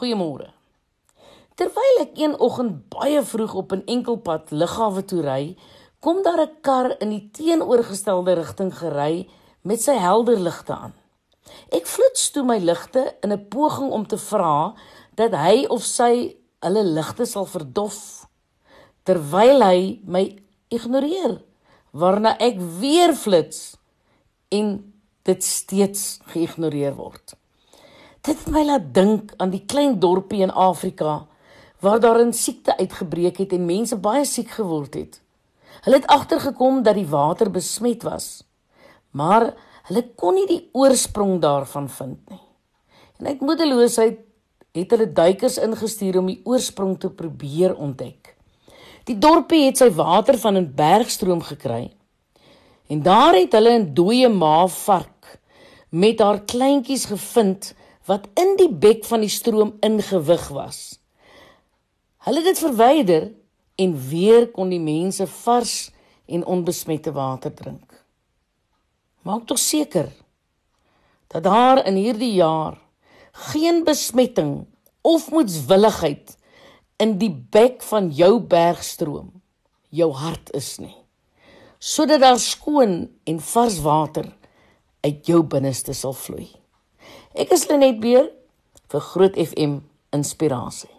Goeiemôre. Terwyl ek een oggend baie vroeg op 'n enkelpad lughawe toe ry, kom daar 'n kar in die teenoorgestelde rigting gery met sy helder ligte aan. Ek flits toe my ligte in 'n poging om te vra dat hy of sy hulle ligte sal verdof terwyl hy my ignoreer waarna ek weer flits en dit steeds geïgnoreer word. Dit het my laat dink aan die klein dorpie in Afrika waar daar 'n siekte uitgebreek het en mense baie siek geword het. Hulle het agtergekom dat die water besmet was, maar hulle kon nie die oorsprong daarvan vind nie. En uit moedeloosheid het hulle duikers ingestuur om die oorsprong te probeer ontdek. Die dorpie het sy water van 'n bergstroom gekry. En daar het hulle 'n dooie maavark met haar kleintjies gevind wat in die bek van die stroom ingewig was. Hulle het dit verwyder en weer kon die mense vars en onbesmette water drink. Maak tog seker dat daar in hierdie jaar geen besmetting of moedswilligheid in die bek van jou bergstroom jou hart is nie sodat daar skoon en vars water uit jou binneste sal vloei Ek is Lenet Beer vir Groot FM inspirasie.